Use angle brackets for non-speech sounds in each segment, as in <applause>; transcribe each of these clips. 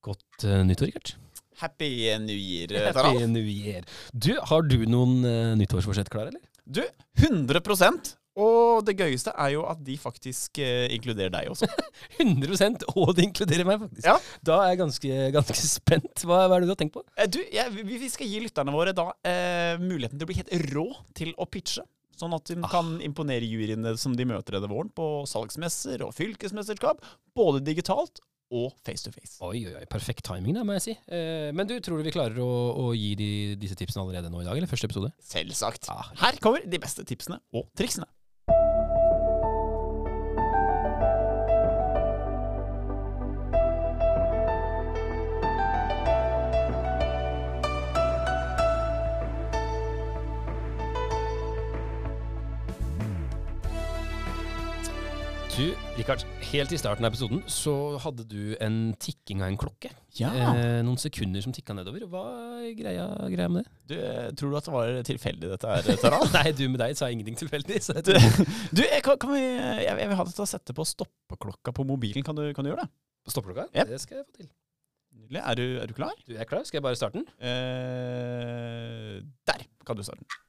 Godt uh, nyttår, Rikard. Happy New Year, Tarald. Happy New Year. Du, har du noen uh, nyttårsforsett klare, eller? Du, 100% Og det gøyeste er jo at de faktisk uh, inkluderer deg også. <laughs> 100 og de inkluderer meg, faktisk. Ja. Da er jeg ganske, ganske spent. Hva, hva, er det du har tenkt på? Du, jeg, vi skal gi lytterne våre da muligheten til å bli helt rå til å pitche. Sånn at de ah. kan imponere juryene som de møter denne våren på salgsmesser og fylkesmesterskap. Både digitalt og face to face. Oi, oi, oi, Perfekt timing, da, må jeg si. Eh, men du, tror du vi klarer å, å gi de, disse tipsene allerede nå i dag, eller første episode? Selvsagt. Ah. Her kommer de beste tipsene og triksene. Rikard, helt i starten av episoden så hadde du en tikking av en klokke. Ja. Eh, noen sekunder som tikka nedover. Hva er greia, greia, med det? Du, Tror du at det var tilfeldig, dette her, Taral? <laughs> Nei, du med deg sa ingenting tilfeldig. du, du kan, kan vi, jeg, jeg, vil ha deg til å sette på stoppeklokka på mobilen. Kan du, kan du gjøre det? Stoppeklokka? Yep. Det skal jeg få til. Er du, er du klar? Du er klar. Skal jeg bare starte den? Eh, der kan du starte den.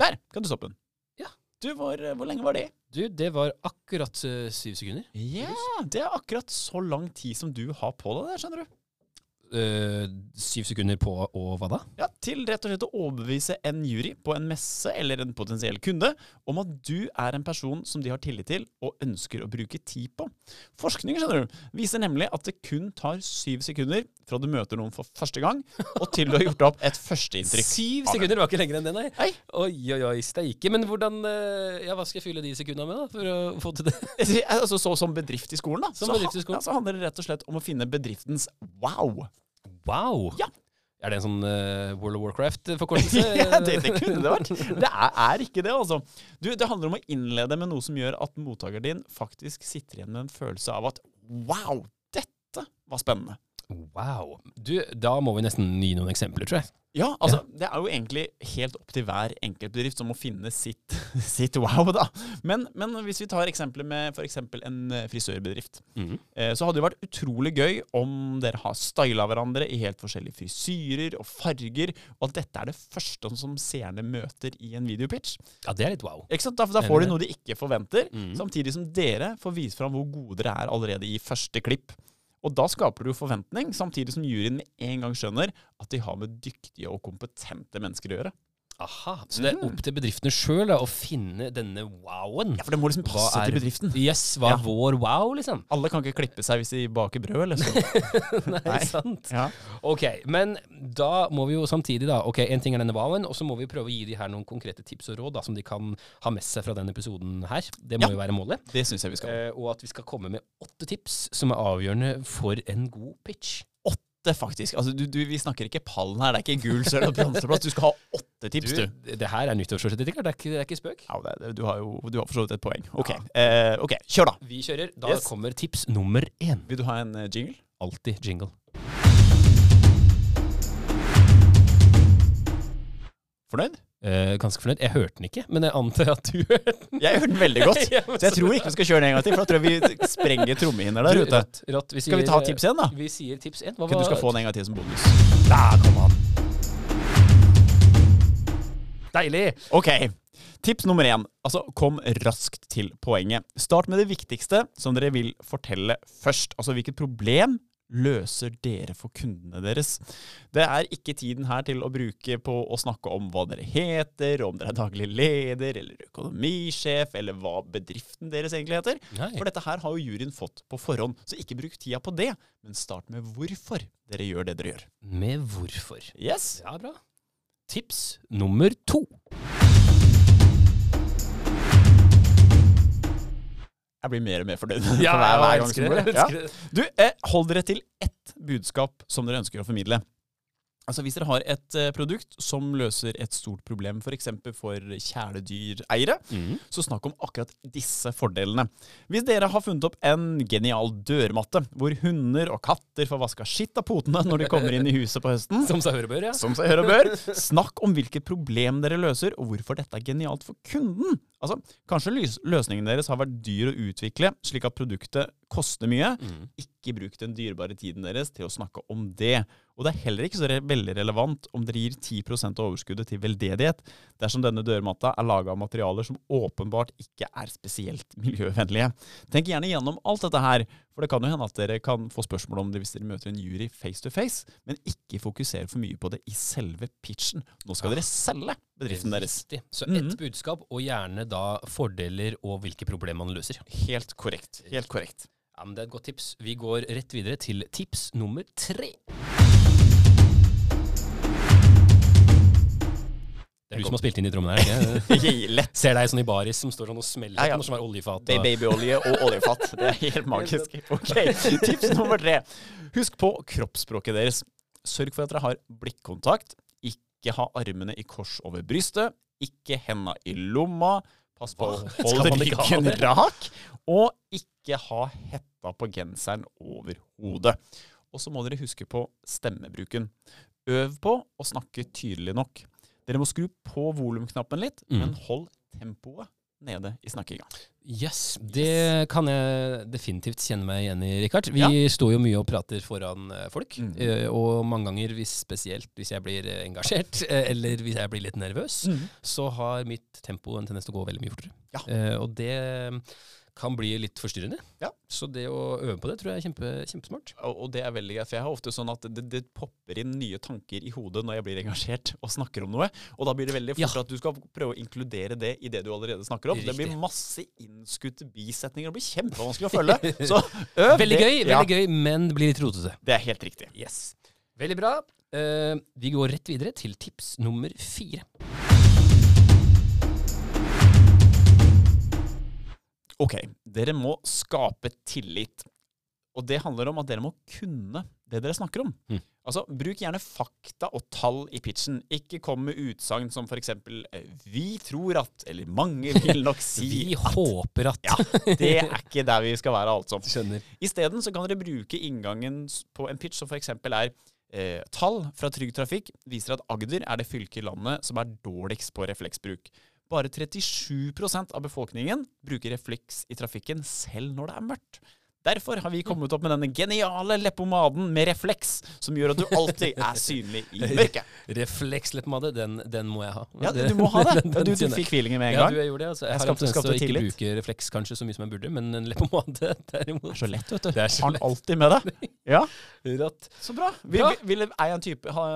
Der kan du stoppe den. Ja. Du, hvor, hvor, lenge var det? Du, Det var akkurat uh, syv sekunder. Ja, det er akkurat så lang tid som du har på deg der, skjønner du. Uh, syv sekunder på å hva da? Ja, Til rett og slett å overbevise en jury på en messe eller en potensiell kunde om at du er en person som de har tillit til og ønsker å bruke tid på. Forskning skjønner du, viser nemlig at det kun tar syv sekunder fra du møter noen for første gang, og til du har gjort opp et førsteinntrykk. syv sekunder var ikke lenger enn det, nei. nei. Oi, oi, oi, steike. Men hvordan eh, Ja, hva skal jeg fylle de sekundene med, da, for å få til det? <laughs> altså, så Som bedrift i skolen, da, som så, bedrift i skolen. Ja, så handler det rett og slett om å finne bedriftens wow. Wow! Ja. Er det en sånn uh, World of Warcraft-forkortelse? <laughs> ja, det, det, kunne det vært. <laughs> Det er, er, ikke det, altså. Du, det handler om å innlede med noe som gjør at mottakeren din faktisk sitter igjen med en følelse av at wow, dette var spennende. Wow. Du, da må vi nesten gi noen eksempler, tror jeg. Ja, altså, ja. det er jo egentlig helt opp til hver enkeltbedrift som må finne sitt, <laughs> sitt wow, da. Men, men, hvis vi tar eksempler med f.eks. en eh, frisørbedrift, mm. eh, så hadde det vært utrolig gøy om dere har styla hverandre i helt forskjellige frisyrer og farger, og at dette er det første som seerne møter i en videopitch. Ja, det er litt wow. Ikke sant? Da, da får de noe de ikke forventer, mm. samtidig som dere får vise fram hvor gode dere er allerede i første klipp. Og da skaper du forventning, samtidig som juryen med en gang skjønner at de har med dyktige og kompetente mennesker å gjøre. Aha, Så det er opp til bedriftene sjøl å finne denne wowen? Ja, for det må liksom passe er, til bedriften. Yes, Hva er ja. vår wow, liksom? Alle kan ikke klippe seg hvis de baker brød, eller <laughs> Nei, Nei, sant. Ja. Ok, men da må vi jo samtidig, da Ok, en ting er denne wowen, og så må vi prøve å gi de her noen konkrete tips og råd da, som de kan ha med seg fra denne episoden her. Det må ja, jo være målet. Det synes jeg vi skal. Eh, og at vi skal komme med åtte tips som er avgjørende for en god pitch åtte, faktisk. Altså, du, du, vi snakker ikke pallen her. Det er ikke gul, sølv og bronseplass. Du skal ha åtte tips, du. du. Det her er nyttårsforsettet ditt, det, det, er ikke spøk. Ja, det, du har jo du har for så vidt et poeng. Ok, ja. uh, ok, kjør da. Vi kjører. Da yes. kommer tips nummer én. Vil du ha en uh, jingle? Alltid jingle. Fornøyd? Uh, ganske fornøyd. Jeg hørte den ikke, men jeg antar at du <laughs> hørte den. Jeg hørte den veldig godt, <laughs> så jeg tror ikke vi skal kjøre den en gang til. For da tror jeg vi sprenger trommehinner der ute. Sier, skal vi ta tips én, da? Vi sier tips én. Hva Du skal få den en gang til som bonus. Der kom han. Deilig. Ok. Tips nummer én. Altså, kom raskt til poenget. Start med det viktigste som dere vil fortelle først. Altså hvilket problem løser dere for kundene deres? Det er ikke tiden her til å bruke på å snakke om hva dere heter, om dere er daglig leder eller økonomisjef, eller hva bedriften deres egentlig heter. Nei. For dette her har jo juryen fått på forhånd, så ikke bruk tida på det, men start med hvorfor dere gjør det dere gjør. Med hvorfor. Yes. Ja, bra. Tips nummer to. Jeg blir mer og mer fornøyd. <laughs> Ja, hver, hver gang som går. Ja. Du, eh, hold dere til ett budskap som dere ønsker å formidle. Altså Hvis dere har et eh, produkt som løser et stort problem f.eks. For, for kjæledyreiere, Mm. så snakk om akkurat disse fordelene. Hvis dere har funnet opp en genial dørmatte hvor hunder og katter får vaska skitt av potene når de kommer inn i huset på høsten, <laughs> Som seg og bør, ja. som seg hør og bør, <laughs> snakk om hvilket problem dere løser, og hvorfor dette er genialt for kunden. Altså, Kanskje løsningen deres har vært dyr å utvikle, slik at produktet koster mye. Mm. Ikke bruk den dyrebare tiden deres til å snakke om det. Og det er heller ikke så re veldig relevant om dere gir 10 av overskuddet til veldedighet, dersom denne dørmatta er laga av materialer som åpenbart ikke er spesielt miljøvennlige. Tenk gjerne gjennom alt dette her, for det kan jo hende at dere kan få spørsmål om det hvis dere møter en jury face to face, men ikke fokusere for mye på det i selve pitchen. Nå skal dere selge bedriften deres. Så Mhm. ett budskap, og gjerne da fordeler og hvilke problemer man løser. Helt korrekt. Helt korrekt. Ja, men Det er et godt tips. Vi går rett videre til tips nummer tre. Det er du som har spilt inn de trommene her. ikke? <laughs> Lett. Ser deg sånn i baris som står sånn og smeller Ja, ja. som er oljefat. Og... babyolje og oljefat. Det er helt magisk. <laughs> Ok, Tips nummer tre. Husk på kroppsspråket deres. Sørg for at dere har blikkontakt. Ikke ha armene i kors over brystet. Ikke henda i lomma. Pass på å holde ryggen rak. Og ikke ha hetta på genseren over hodet. Og så må dere huske på stemmebruken. Øv på å snakke tydelig nok. Dere må skru på volumknappen litt, Mm. men hold tempoet nede i snakkinga. Yes, det kan jeg definitivt kjenne meg igjen i, Rikard. Vi Ja. står jo mye og prater foran eh, folk. Mhm. eh, Og mange ganger, hvis, spesielt hvis jeg blir eh, engasjert, <laughs> eller hvis jeg blir litt nervøs, så har mitt tempo en tendens til å gå veldig mye fortere. Ja. Og det kan bli litt forstyrrende. Ja. Så det å øve på det tror jeg er kjempe, kjempesmart. Og, og det er veldig greit, for jeg har ofte sånn at det, det popper inn nye tanker i hodet når jeg blir engasjert og snakker om noe. Og da blir det veldig fort Ja. at du skal prøve å inkludere det i det du allerede snakker om. Det blir masse innskutte bisetninger. Det blir kjempevanskelig å følge. <laughs> Så øv Veldig det. gøy, Ja, veldig gøy, men det blir litt rotete. det er helt riktig. Yes. Veldig bra. Uh, vi går rett videre til tips nummer fire. Ok, dere må skape tillit. Og det handler om at dere må kunne det dere snakker om. Mm. Altså, Bruk gjerne fakta og tall i pitchen. Ikke kom med utsagn som f.eks.: Vi tror at Eller mange vil nok <laughs> si Vi håper at Ja, det er ikke der vi skal være, altså. <laughs> Isteden så kan dere bruke inngangen på en pitch som f.eks. er eh, tall fra Trygg Trafikk viser at Agder er det fylket i landet som er dårligst på refleksbruk. Bare 37% av befolkningen bruker refleks i trafikken selv når det er mørkt. Derfor har vi kommet opp med denne geniale leppomaden med refleks, som gjør at du alltid er <laughs> synlig i <laughs> mørket. Refleksleppepomade, den, den må jeg ha. Ja, du må ha det. Den- <laughs> den du, du fikk feelingen med en gang. Ja, du, jeg gjorde det. Altså. Jeg, Jeg har en tendens til å ikke tillit. bruke refleks kanskje så mye som jeg burde, men en leppepomade derimot Det er så lett, vet du. Det er så Har lett. alltid med deg. Ja, Rått. så bra. Vil, vil, er en type, har,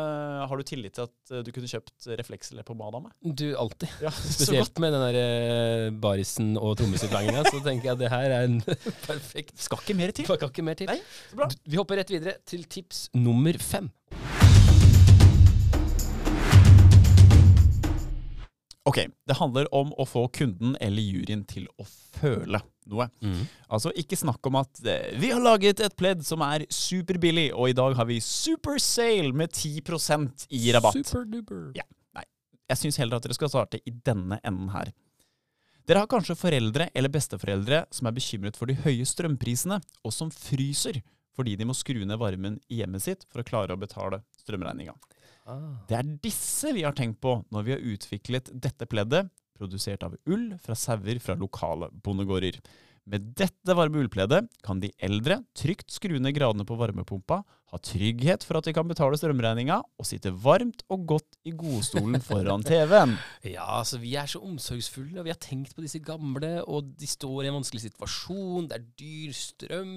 har du tillit til at eh, du kunne kjøpt refleksleppepomade av meg? Du, alltid. Ja. Spesielt med den der eh, barisen og trommesutlanginga, så tenker jeg at det her er en perfekt Skal ikke mer til. Det ikke mer til. Nei, så bra. Vi hopper rett videre til tips nummer fem. Ok, det handler om å få kunden eller juryen til å føle noe. Altså, ikke snakk om at eh, vi har laget et pledd som er superbillig, og i dag har vi super sale med 10% i rabatt. Superduper. Ja. Nei, jeg syns heller at dere skal starte i denne enden her. Dere har kanskje foreldre eller besteforeldre som er bekymret for de høye strømprisene, og som fryser fordi de må skru ned varmen i hjemmet sitt for å klare å betale strømregninga. Ah. Det er disse vi har tenkt på når vi har utviklet dette pleddet, produsert av ull fra sauer fra lokale bondegårder. Med dette varme ullpleddet kan de eldre trygt skru ned gradene på varmepumpa, ha trygghet for at de kan betale strømregninga, og sitte varmt og godt i godstolen foran TV-en. <laughs> Ja, altså vi er så omsorgsfulle, og vi har tenkt på disse gamle, og de står i en vanskelig situasjon, det er dyr strøm.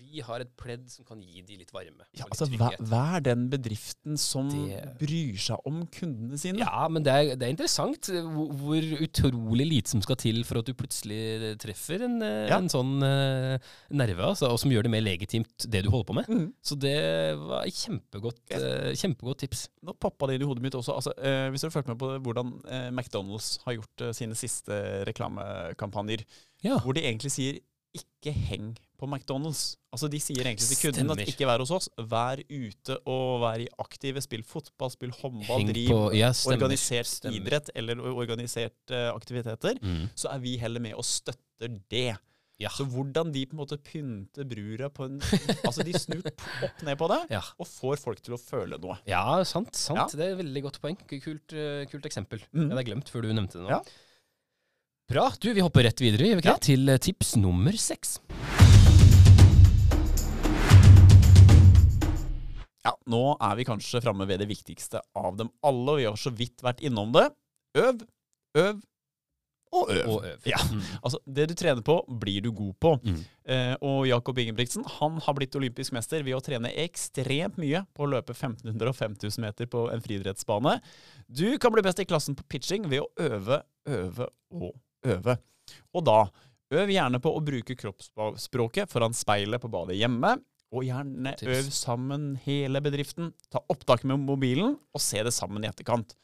Vi har et pledd som kan gi de litt varme. Ja, litt altså, hva, trygghet. er den bedriften som Det- bryr seg om kundene sine? Ja, men det er, det er interessant hvor, hvor utrolig lite som skal til for at du plutselig treffer en, eh, Ja. en sånn uh, nerve, altså, og som gjør det mer legitimt det du holder på med. Mm. Så det var kjempegodt, eh, kjempegodt tips. Nå poppa det inn i hodet mitt også. Altså, eh, hvis dere fulgt med på hvordan eh, McDonald's har gjort sine siste reklamekampanjer, Ja. hvor de egentlig sier ikke heng på McDonald's. Altså De sier egentlig til kunden at ikke vær hos oss. Vær ute og vær i aktive. Spill fotball, spill håndball, Heng driv på, ja, organisert Stemmer. idrett eller organiserte aktiviteter. Mm. Så er vi heller med og støtter det. Ja. Så hvordan de på en måte pynter brura på en Altså de snur opp ned på det, Ja. og får folk til å føle noe. ja, sant. sant. Ja. Det er et veldig godt poeng. Kult, eh, kult eksempel. Mm. Jeg hadde glemt før du nevnte det nå. Ja. Bra. Du, vi hopper rett videre vi ikke til eh, tips nummer seks. Ja, Nå er vi kanskje framme ved det viktigste av dem alle, og vi har så vidt vært innom det. Øv, øv og øv. Og øv. Ja. Mm. Altså, Det du trener på, blir du god på. Mm. Eh, og Jakob Ingebrigtsen han har blitt olympisk mester ved å trene ekstremt mye på å løpe 1500 og 5000 meter på en friidrettsbane. Du kan bli best i klassen på pitching ved å øve, øve og øve. Og da, øv gjerne på å bruke kroppsspråket foran speilet på badet hjemme. Og gjerne Tips. øv sammen hele bedriften. Ta opptak med mobilen, og se det sammen i etterkant.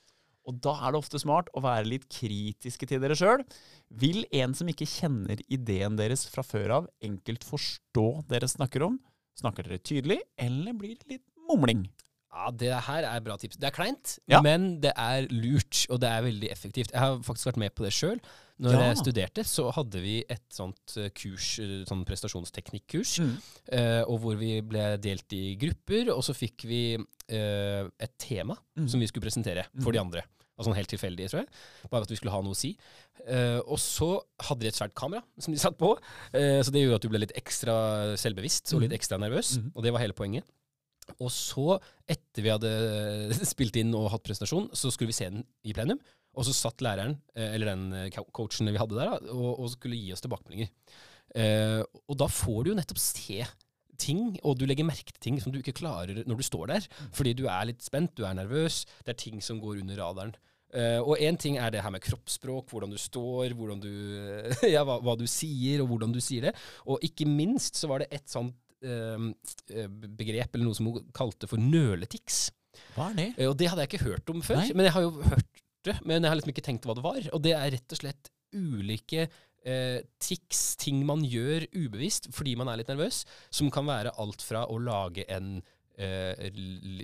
Og da er det ofte smart å være litt kritiske til dere sjøl. Vil en som ikke kjenner ideen deres fra før av, enkelt forstå dere snakker om? Snakker dere tydelig, eller blir det litt mumling? Ja, det her er bra tips. Det er kleint, Ja. men det er lurt, og det er veldig effektivt. Jeg har faktisk vært med på det sjøl. Når Ja. jeg studerte, så hadde vi et sånt eh, kurs, eh, sånn prestasjonsteknikkurs, Mm. eh, og hvor vi ble delt i grupper, og så fikk vi eh, et tema Mm. som vi skulle presentere for de andre. Altså helt tilfeldig, tror jeg. Bare at vi skulle ha noe å si. Eh, og så hadde de et svært kamera som de satt på, eh, så det gjorde at du ble litt ekstra selvbevisst og litt ekstra nervøs, Mhm. og det var hele poenget. Og så, etter vi hadde <laughs> spilt inn og hatt presentasjon, så skulle vi se den i plenum. Og så satt læreren, eh, eller den eh, coachen vi hadde der, og, og skulle gi oss tilbakemeldinger. Eh, og da får du jo nettopp se ting, og du legger merke til ting som du ikke klarer når du står der. Fordi du er litt spent, du er nervøs, det er ting som går under radaren. Uh, og én ting er det her med kroppsspråk, hvordan du står, hvordan du, <laughs> ja, hva, hva du sier, og hvordan du sier det. Og ikke minst så var det et sånt begrep, eller noe som hun kalte for nøletics. Hva er det? Eh, Og det hadde jeg ikke hørt om før, Nei. men jeg har jo hørt det. Men jeg har liksom ikke tenkt hva det var. Og det er rett og slett ulike eh, tics, ting man gjør ubevisst fordi man er litt nervøs, som kan være alt fra å lage en eh,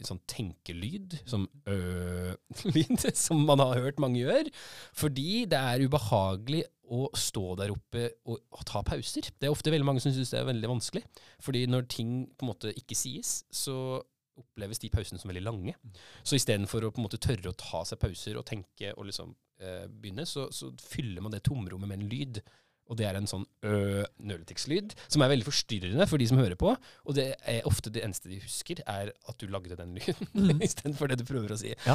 sånn tenkelyd, som øh-lyd, <laughs> som man har hørt mange gjør, fordi det er ubehagelig å stå der oppe og, og ta pauser. Det er ofte veldig mange som syns det er veldig vanskelig, fordi når ting på en måte ikke sies, så oppleves de pausene som veldig lange. Så istedenfor å på en måte tørre å ta seg pauser og tenke og liksom eh, begynne, så, så fyller man det tomrommet med en lyd. Og det er en sånn ø-nøletekst-lyd, som er veldig forstyrrende for de som hører på. Og det er ofte det eneste de husker, er at du lagde den lyden, <laughs> Mm. istedenfor det du prøver å si. Ja.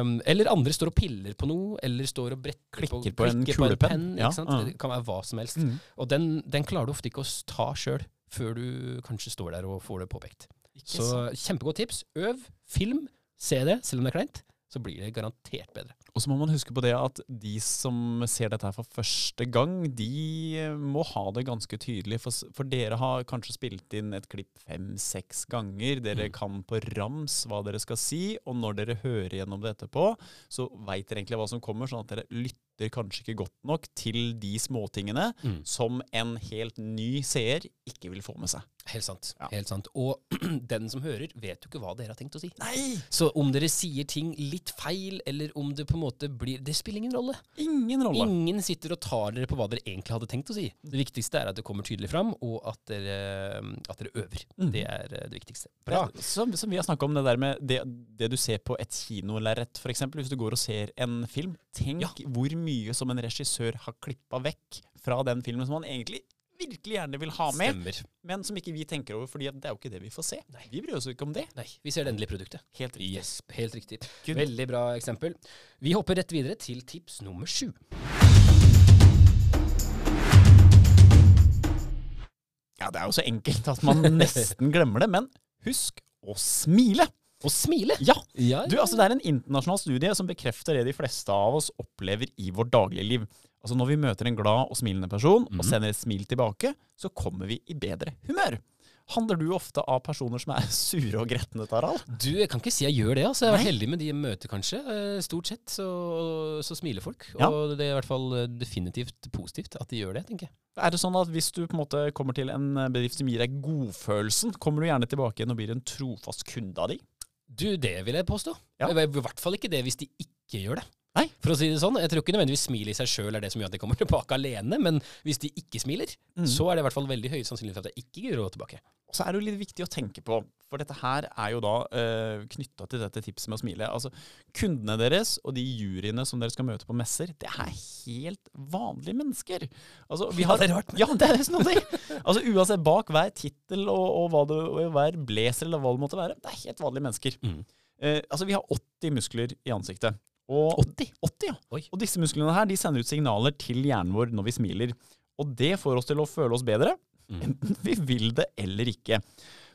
Um, eller andre står og piller på noe, eller står og bretter Klikker på en kulepenn. penn. Ja, ja. Det kan være hva som helst. Mm. Og den, den klarer du ofte ikke å ta sjøl, før du kanskje står der og får det påpekt. Ikke Så sant. kjempegodt tips. Øv, film, se det, selv om det er kleint. Så blir det garantert bedre. Og så må man huske på det at de som ser dette her for første gang, de må ha det ganske tydelig. For, for dere har kanskje spilt inn et klipp fem-seks ganger. Dere Mm. kan på rams hva dere skal si, og når dere hører gjennom det etterpå, så veit dere egentlig hva som kommer, sånn at dere lytter kanskje ikke godt nok til de småtingene som en helt ny seer ikke vil få med seg. Helt sant. Ja. helt sant. Og <clears throat> den som hører, vet jo ikke hva dere har tenkt å si. Nei! Så om dere sier ting litt feil, eller om det på en måte blir Det spiller ingen rolle. Ingen rolle. Ingen sitter og tar dere på hva dere egentlig hadde tenkt å si. Det viktigste er at det kommer tydelig fram, og at dere, at dere øver. Mm. Det er eh, det viktigste. Bra. Ja, som, som vi har snakka om det der med det, det du ser på et kinolerret, f.eks. Hvis du går og ser en film. Tenk Ja. hvor mye som en regissør har klippa vekk fra den filmen som han egentlig virkelig gjerne vil ha med, Stemmer. men som ikke vi tenker over, fordi det er jo ikke det vi får se. Nei. Vi bryr oss jo ikke om det. Nei, vi ser det endelige produktet. Helt riktig. Yes, helt riktig. Good. Veldig bra eksempel. Vi hopper rett videre til tips nummer sju. Ja, det er jo så enkelt at man <laughs> nesten glemmer det, men husk å smile. Å smile! Ja, Ja, Du, altså Det er en internasjonal studie som bekrefter det de fleste av oss opplever i vårt daglige liv. Altså Når vi møter en glad og smilende person og Mhm. sender et smil tilbake, så kommer vi i bedre humør. Handler du ofte av personer som er <laughs> sure og gretne, Tarald? Du, jeg kan ikke si jeg gjør det. altså. Jeg har vært heldig med de jeg møter, kanskje. Eh, stort sett så, så smiler folk. Ja. Og det er i hvert fall eh, definitivt positivt at de gjør det, tenker jeg. Er det sånn at hvis du på en måte kommer til en bedrift som gir deg godfølelsen, kommer du gjerne tilbake igjen og blir en trofast kunde av de? Du, det vil jeg påstå. Ja. I hvert fall ikke det hvis de ikke gjør det. Nei. For å si det sånn, Jeg tror ikke nødvendigvis smilet i seg sjøl er det som gjør at de kommer <laughs> tilbake alene, men hvis de ikke smiler, mm. så er det i hvert fall veldig høy sannsynlighet for at jeg ikke gir gå tilbake. Og så er det jo litt viktig å tenke på, for dette her er jo da uh, knytta til dette tipset med å smile. Altså, Kundene deres og de juryene som dere skal møte på messer, det er helt vanlige mennesker. Altså, vi har, ja, det er rart. Ja, det er nesten noe. altså, uansett bak hver tittel og, og, hva det, og hver blazer eller hva det måtte være, det er helt vanlige mennesker. Mm. Uh, altså, Vi har 80 muskler i ansiktet. Og, 80? 80 ja. og disse musklene her de sender ut signaler til hjernen vår når vi smiler. Og det får oss til å føle oss bedre, mm. enten vi vil det eller ikke.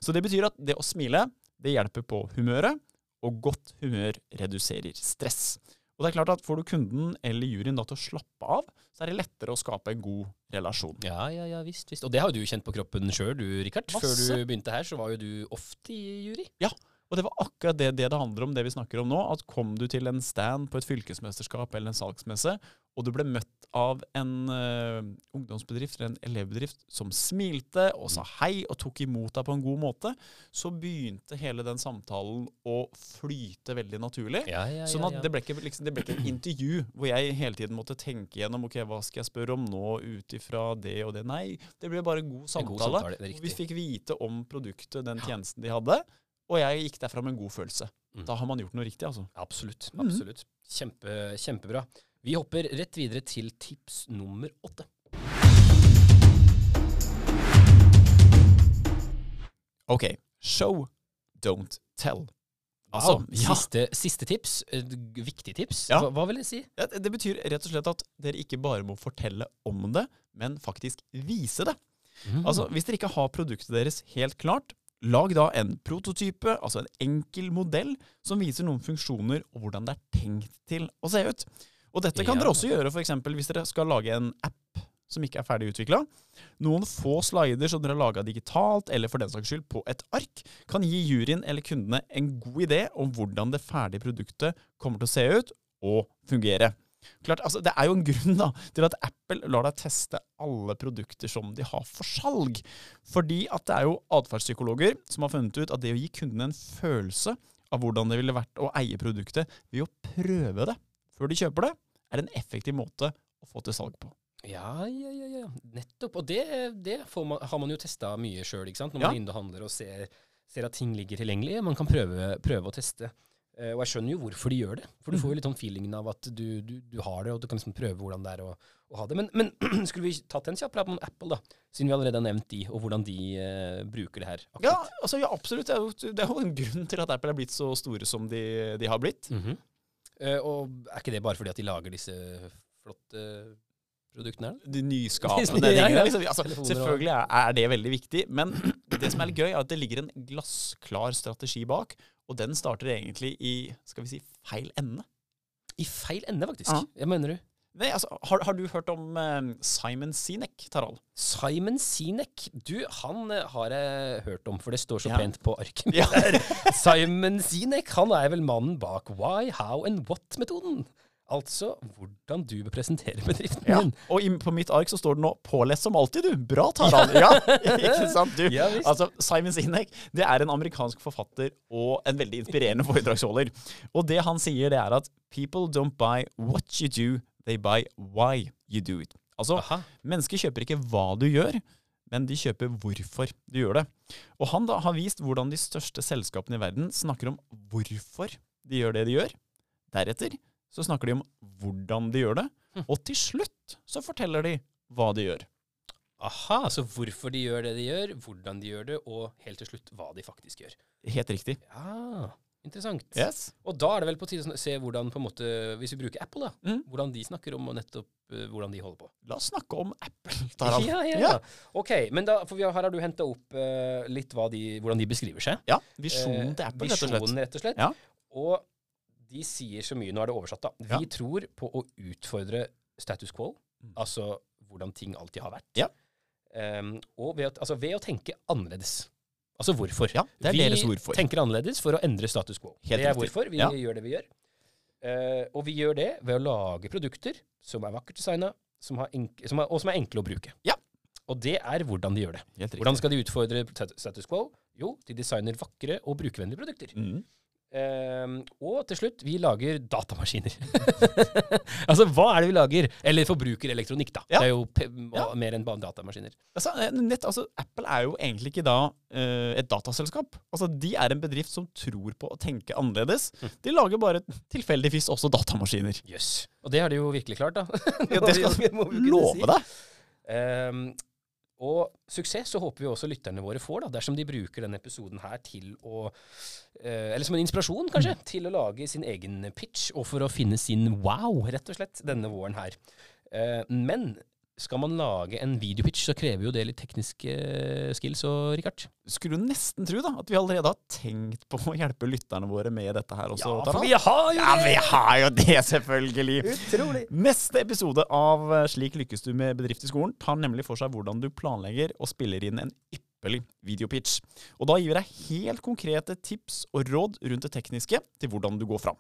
Så det betyr at det å smile det hjelper på humøret, og godt humør reduserer stress. Og det er klart at Får du kunden eller juryen da til å slappe av, så er det lettere å skape en god relasjon. Ja, ja, ja, visst, visst. Og det har jo du kjent på kroppen sjøl, du Rikard. Før du begynte her, så var jo du ofte i jury. Ja, og det var akkurat det, det, det handler om, det vi snakker om nå. At kom du til en stand på et fylkesmesterskap eller en salgsmesse, og du ble møtt av en uh, ungdomsbedrift eller en elevbedrift som smilte og sa hei og tok imot deg på en god måte, så begynte hele den samtalen å flyte veldig naturlig. Ja, ja, ja, sånn at det ble, ikke, liksom, det ble ikke et intervju hvor jeg hele tiden måtte tenke gjennom ok, hva skal jeg spørre om nå ut ifra det og det. Nei, det ble bare god samtale. God samtale vi fikk vite om produktet, den tjenesten de hadde. Og jeg gikk derfra med en god følelse. Mm. Da har man gjort noe riktig, altså. Absolutt. Mm. absolutt. Kjempe, kjempebra. Vi hopper rett videre til tips nummer åtte. OK. Show, don't tell. Altså, wow. siste, siste, tips. Viktig tips. Ja. Hva, hva, vil jeg si? Ja, det betyr rett og slett at dere ikke bare må fortelle om det, men faktisk vise det. Mm. Altså, Hvis dere ikke har produktet deres helt klart, Lag da en prototype, altså en enkel modell, som viser noen funksjoner og hvordan det er tenkt til å se ut. Og dette kan ja. dere også gjøre f.eks. hvis dere skal lage en app som ikke er ferdig utvikla. Noen få slider som dere har laga digitalt, eller for den saks skyld på et ark, kan gi juryen eller kundene en god idé om hvordan det ferdige produktet kommer til å se ut og fungere. Klart, altså, Det er jo en grunn da, til at Apple lar deg teste alle produkter som de har for salg. Fordi at det er jo atferdspsykologer som har funnet ut at det å gi kundene en følelse av hvordan det ville vært å eie produktet ved å prøve det før de kjøper det, er en effektiv måte å få til salg på. Ja, ja, ja, ja. nettopp. Og det, det man, har man jo testa mye sjøl, når man ja. er inne og handler og ser, ser, at ting ligger tilgjengelig. Man kan prøve, prøve å teste. Uh, og jeg skjønner jo hvorfor de gjør det. For du får jo mm. litt sånn feelingen av at du, du, du har det, og du kan liksom prøve hvordan det er å, å ha det. Men, men <clears throat> skulle vi tatt en kjapp prat om Apple, da? Siden vi allerede har nevnt de, og hvordan de uh, bruker det her. Ja, altså, ja, absolutt. Det er, jo, det er, jo, en grunn til at Apple er blitt så store som de, de har blitt. Mm -hmm. uh, og er ikke det bare fordi at de lager disse flotte produktene her? De nyskapende <laughs> tingene. Liksom. Altså, selvfølgelig er, det veldig viktig, men <clears throat> det som er litt gøy, er at det ligger en glassklar strategi bak, og den starter egentlig i skal vi si, feil ende. I feil ende, faktisk? Ja. Hva mener du? Nei, altså, har, har, du hørt om uh, Simon Sinek, Tarald? Simon Sinek? Du, han uh, har jeg hørt om, for det står så ja. pent på mitt ja. Simon Sinek, han er vel mannen bak Why, How and What-metoden. Altså hvordan du bør presentere bedriften ja. din. Og i, på mitt ark så står det nå 'pålest som alltid', du. Bra, Taran. Ja, <laughs> ikke sant? Du. Ja, altså, Simon Sinek det er en amerikansk forfatter og en veldig inspirerende foredragsholder. Og det han sier, det er at 'people don't buy what you do, they buy why you do it'. Altså, Aha. mennesker kjøper ikke hva du gjør, men de kjøper hvorfor du gjør det. Og han da har vist hvordan de største selskapene i verden snakker om hvorfor de gjør det de gjør. Deretter så snakker de om hvordan de gjør det, hm. og til slutt så forteller de hva de gjør. Aha, så hvorfor de gjør det de gjør, hvordan de gjør det, og helt til slutt hva de faktisk gjør. Helt riktig. Ja, interessant. Yes. Og da er det vel på tide å se hvordan, på en måte, hvis vi bruker Apple, da, mm. hvordan de snakker om og nettopp uh, hvordan de holder på. La oss snakke om Apple. Tarald. Ja, ja, ja. Ok, men da, for har, her har du henta opp uh, litt de, hvordan de beskriver seg. Ja, visjonen til Apple, eh, visjonen, rett og slett. Ja. Og de sier så mye Nå er det oversatt, da. Vi ja. tror på å utfordre status quo, mm. altså hvordan ting alltid har vært. Ja. Um, og ved, altså ved, å tenke annerledes. Altså hvorfor. Ja, det er vi deres hvorfor. tenker annerledes for å endre status quo. Helt det er riktig. hvorfor vi Ja. gjør det vi gjør. Uh, og vi gjør det ved å lage produkter som er vakkert designa, og som er enkle å bruke. Ja. Og det er hvordan de gjør det. Hvordan skal de utfordre status quo? Jo, de designer vakre og brukervennlige produkter. Mm. Ehm, og til slutt, vi lager datamaskiner. <laughs> altså, hva er det vi lager? Eller forbrukerelektronikk, da. Ja. Det er jo Ja. mer enn bare datamaskiner. Altså, eh, nett, altså, Apple er jo egentlig ikke da uh, et dataselskap. Altså, De er en bedrift som tror på å tenke annerledes. Mm. De lager bare tilfeldigvis også datamaskiner. Jøss. Og det har de jo virkelig klart, da. <laughs> Ja, det skal Vi Love si. deg! Ehm, og suksess så håper vi også lytterne våre får, da, dersom de bruker denne episoden her til å eh, Eller som en inspirasjon, kanskje, Mm. til å lage sin egen pitch, og for å finne sin wow, rett og slett, denne våren her. Eh, men skal man lage en videopitch, så krever jo det litt tekniske eh, skills og Rikard. Skulle jo nesten tro da, at vi allerede har tenkt på å hjelpe lytterne våre med dette her også. Ja, for vi har jo det! ja, vi har jo det, selvfølgelig! Utrolig! Neste episode av eh, Slik lykkes du med bedrift i skolen tar nemlig for seg hvordan du planlegger og spiller inn en ypperlig videopitch. Og da gir vi deg helt konkrete tips og råd rundt det tekniske til hvordan du går fram.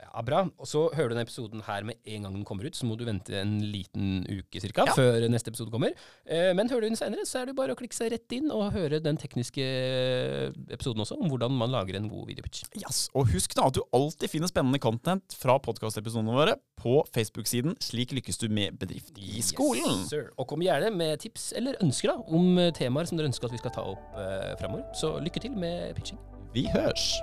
Ja, Bra. Og så hører du denne episoden her med en gang den kommer ut. Så må du vente en liten uke cirka, Ja. før neste episode kommer. Eh, men hører du den senere, så er det bare å klikke seg rett inn og høre den tekniske episoden også, om hvordan man lager en god videopitch. Yes. Og husk da at du alltid finner spennende content fra podkastepisodene våre på Facebook-siden Slik lykkes du med bedrift i skolen. Yes, sir. Og kom gjerne med tips eller ønsker da, om eh, temaer som dere ønsker at vi skal ta opp eh, framover. Så lykke til med pitching. Vi hørs!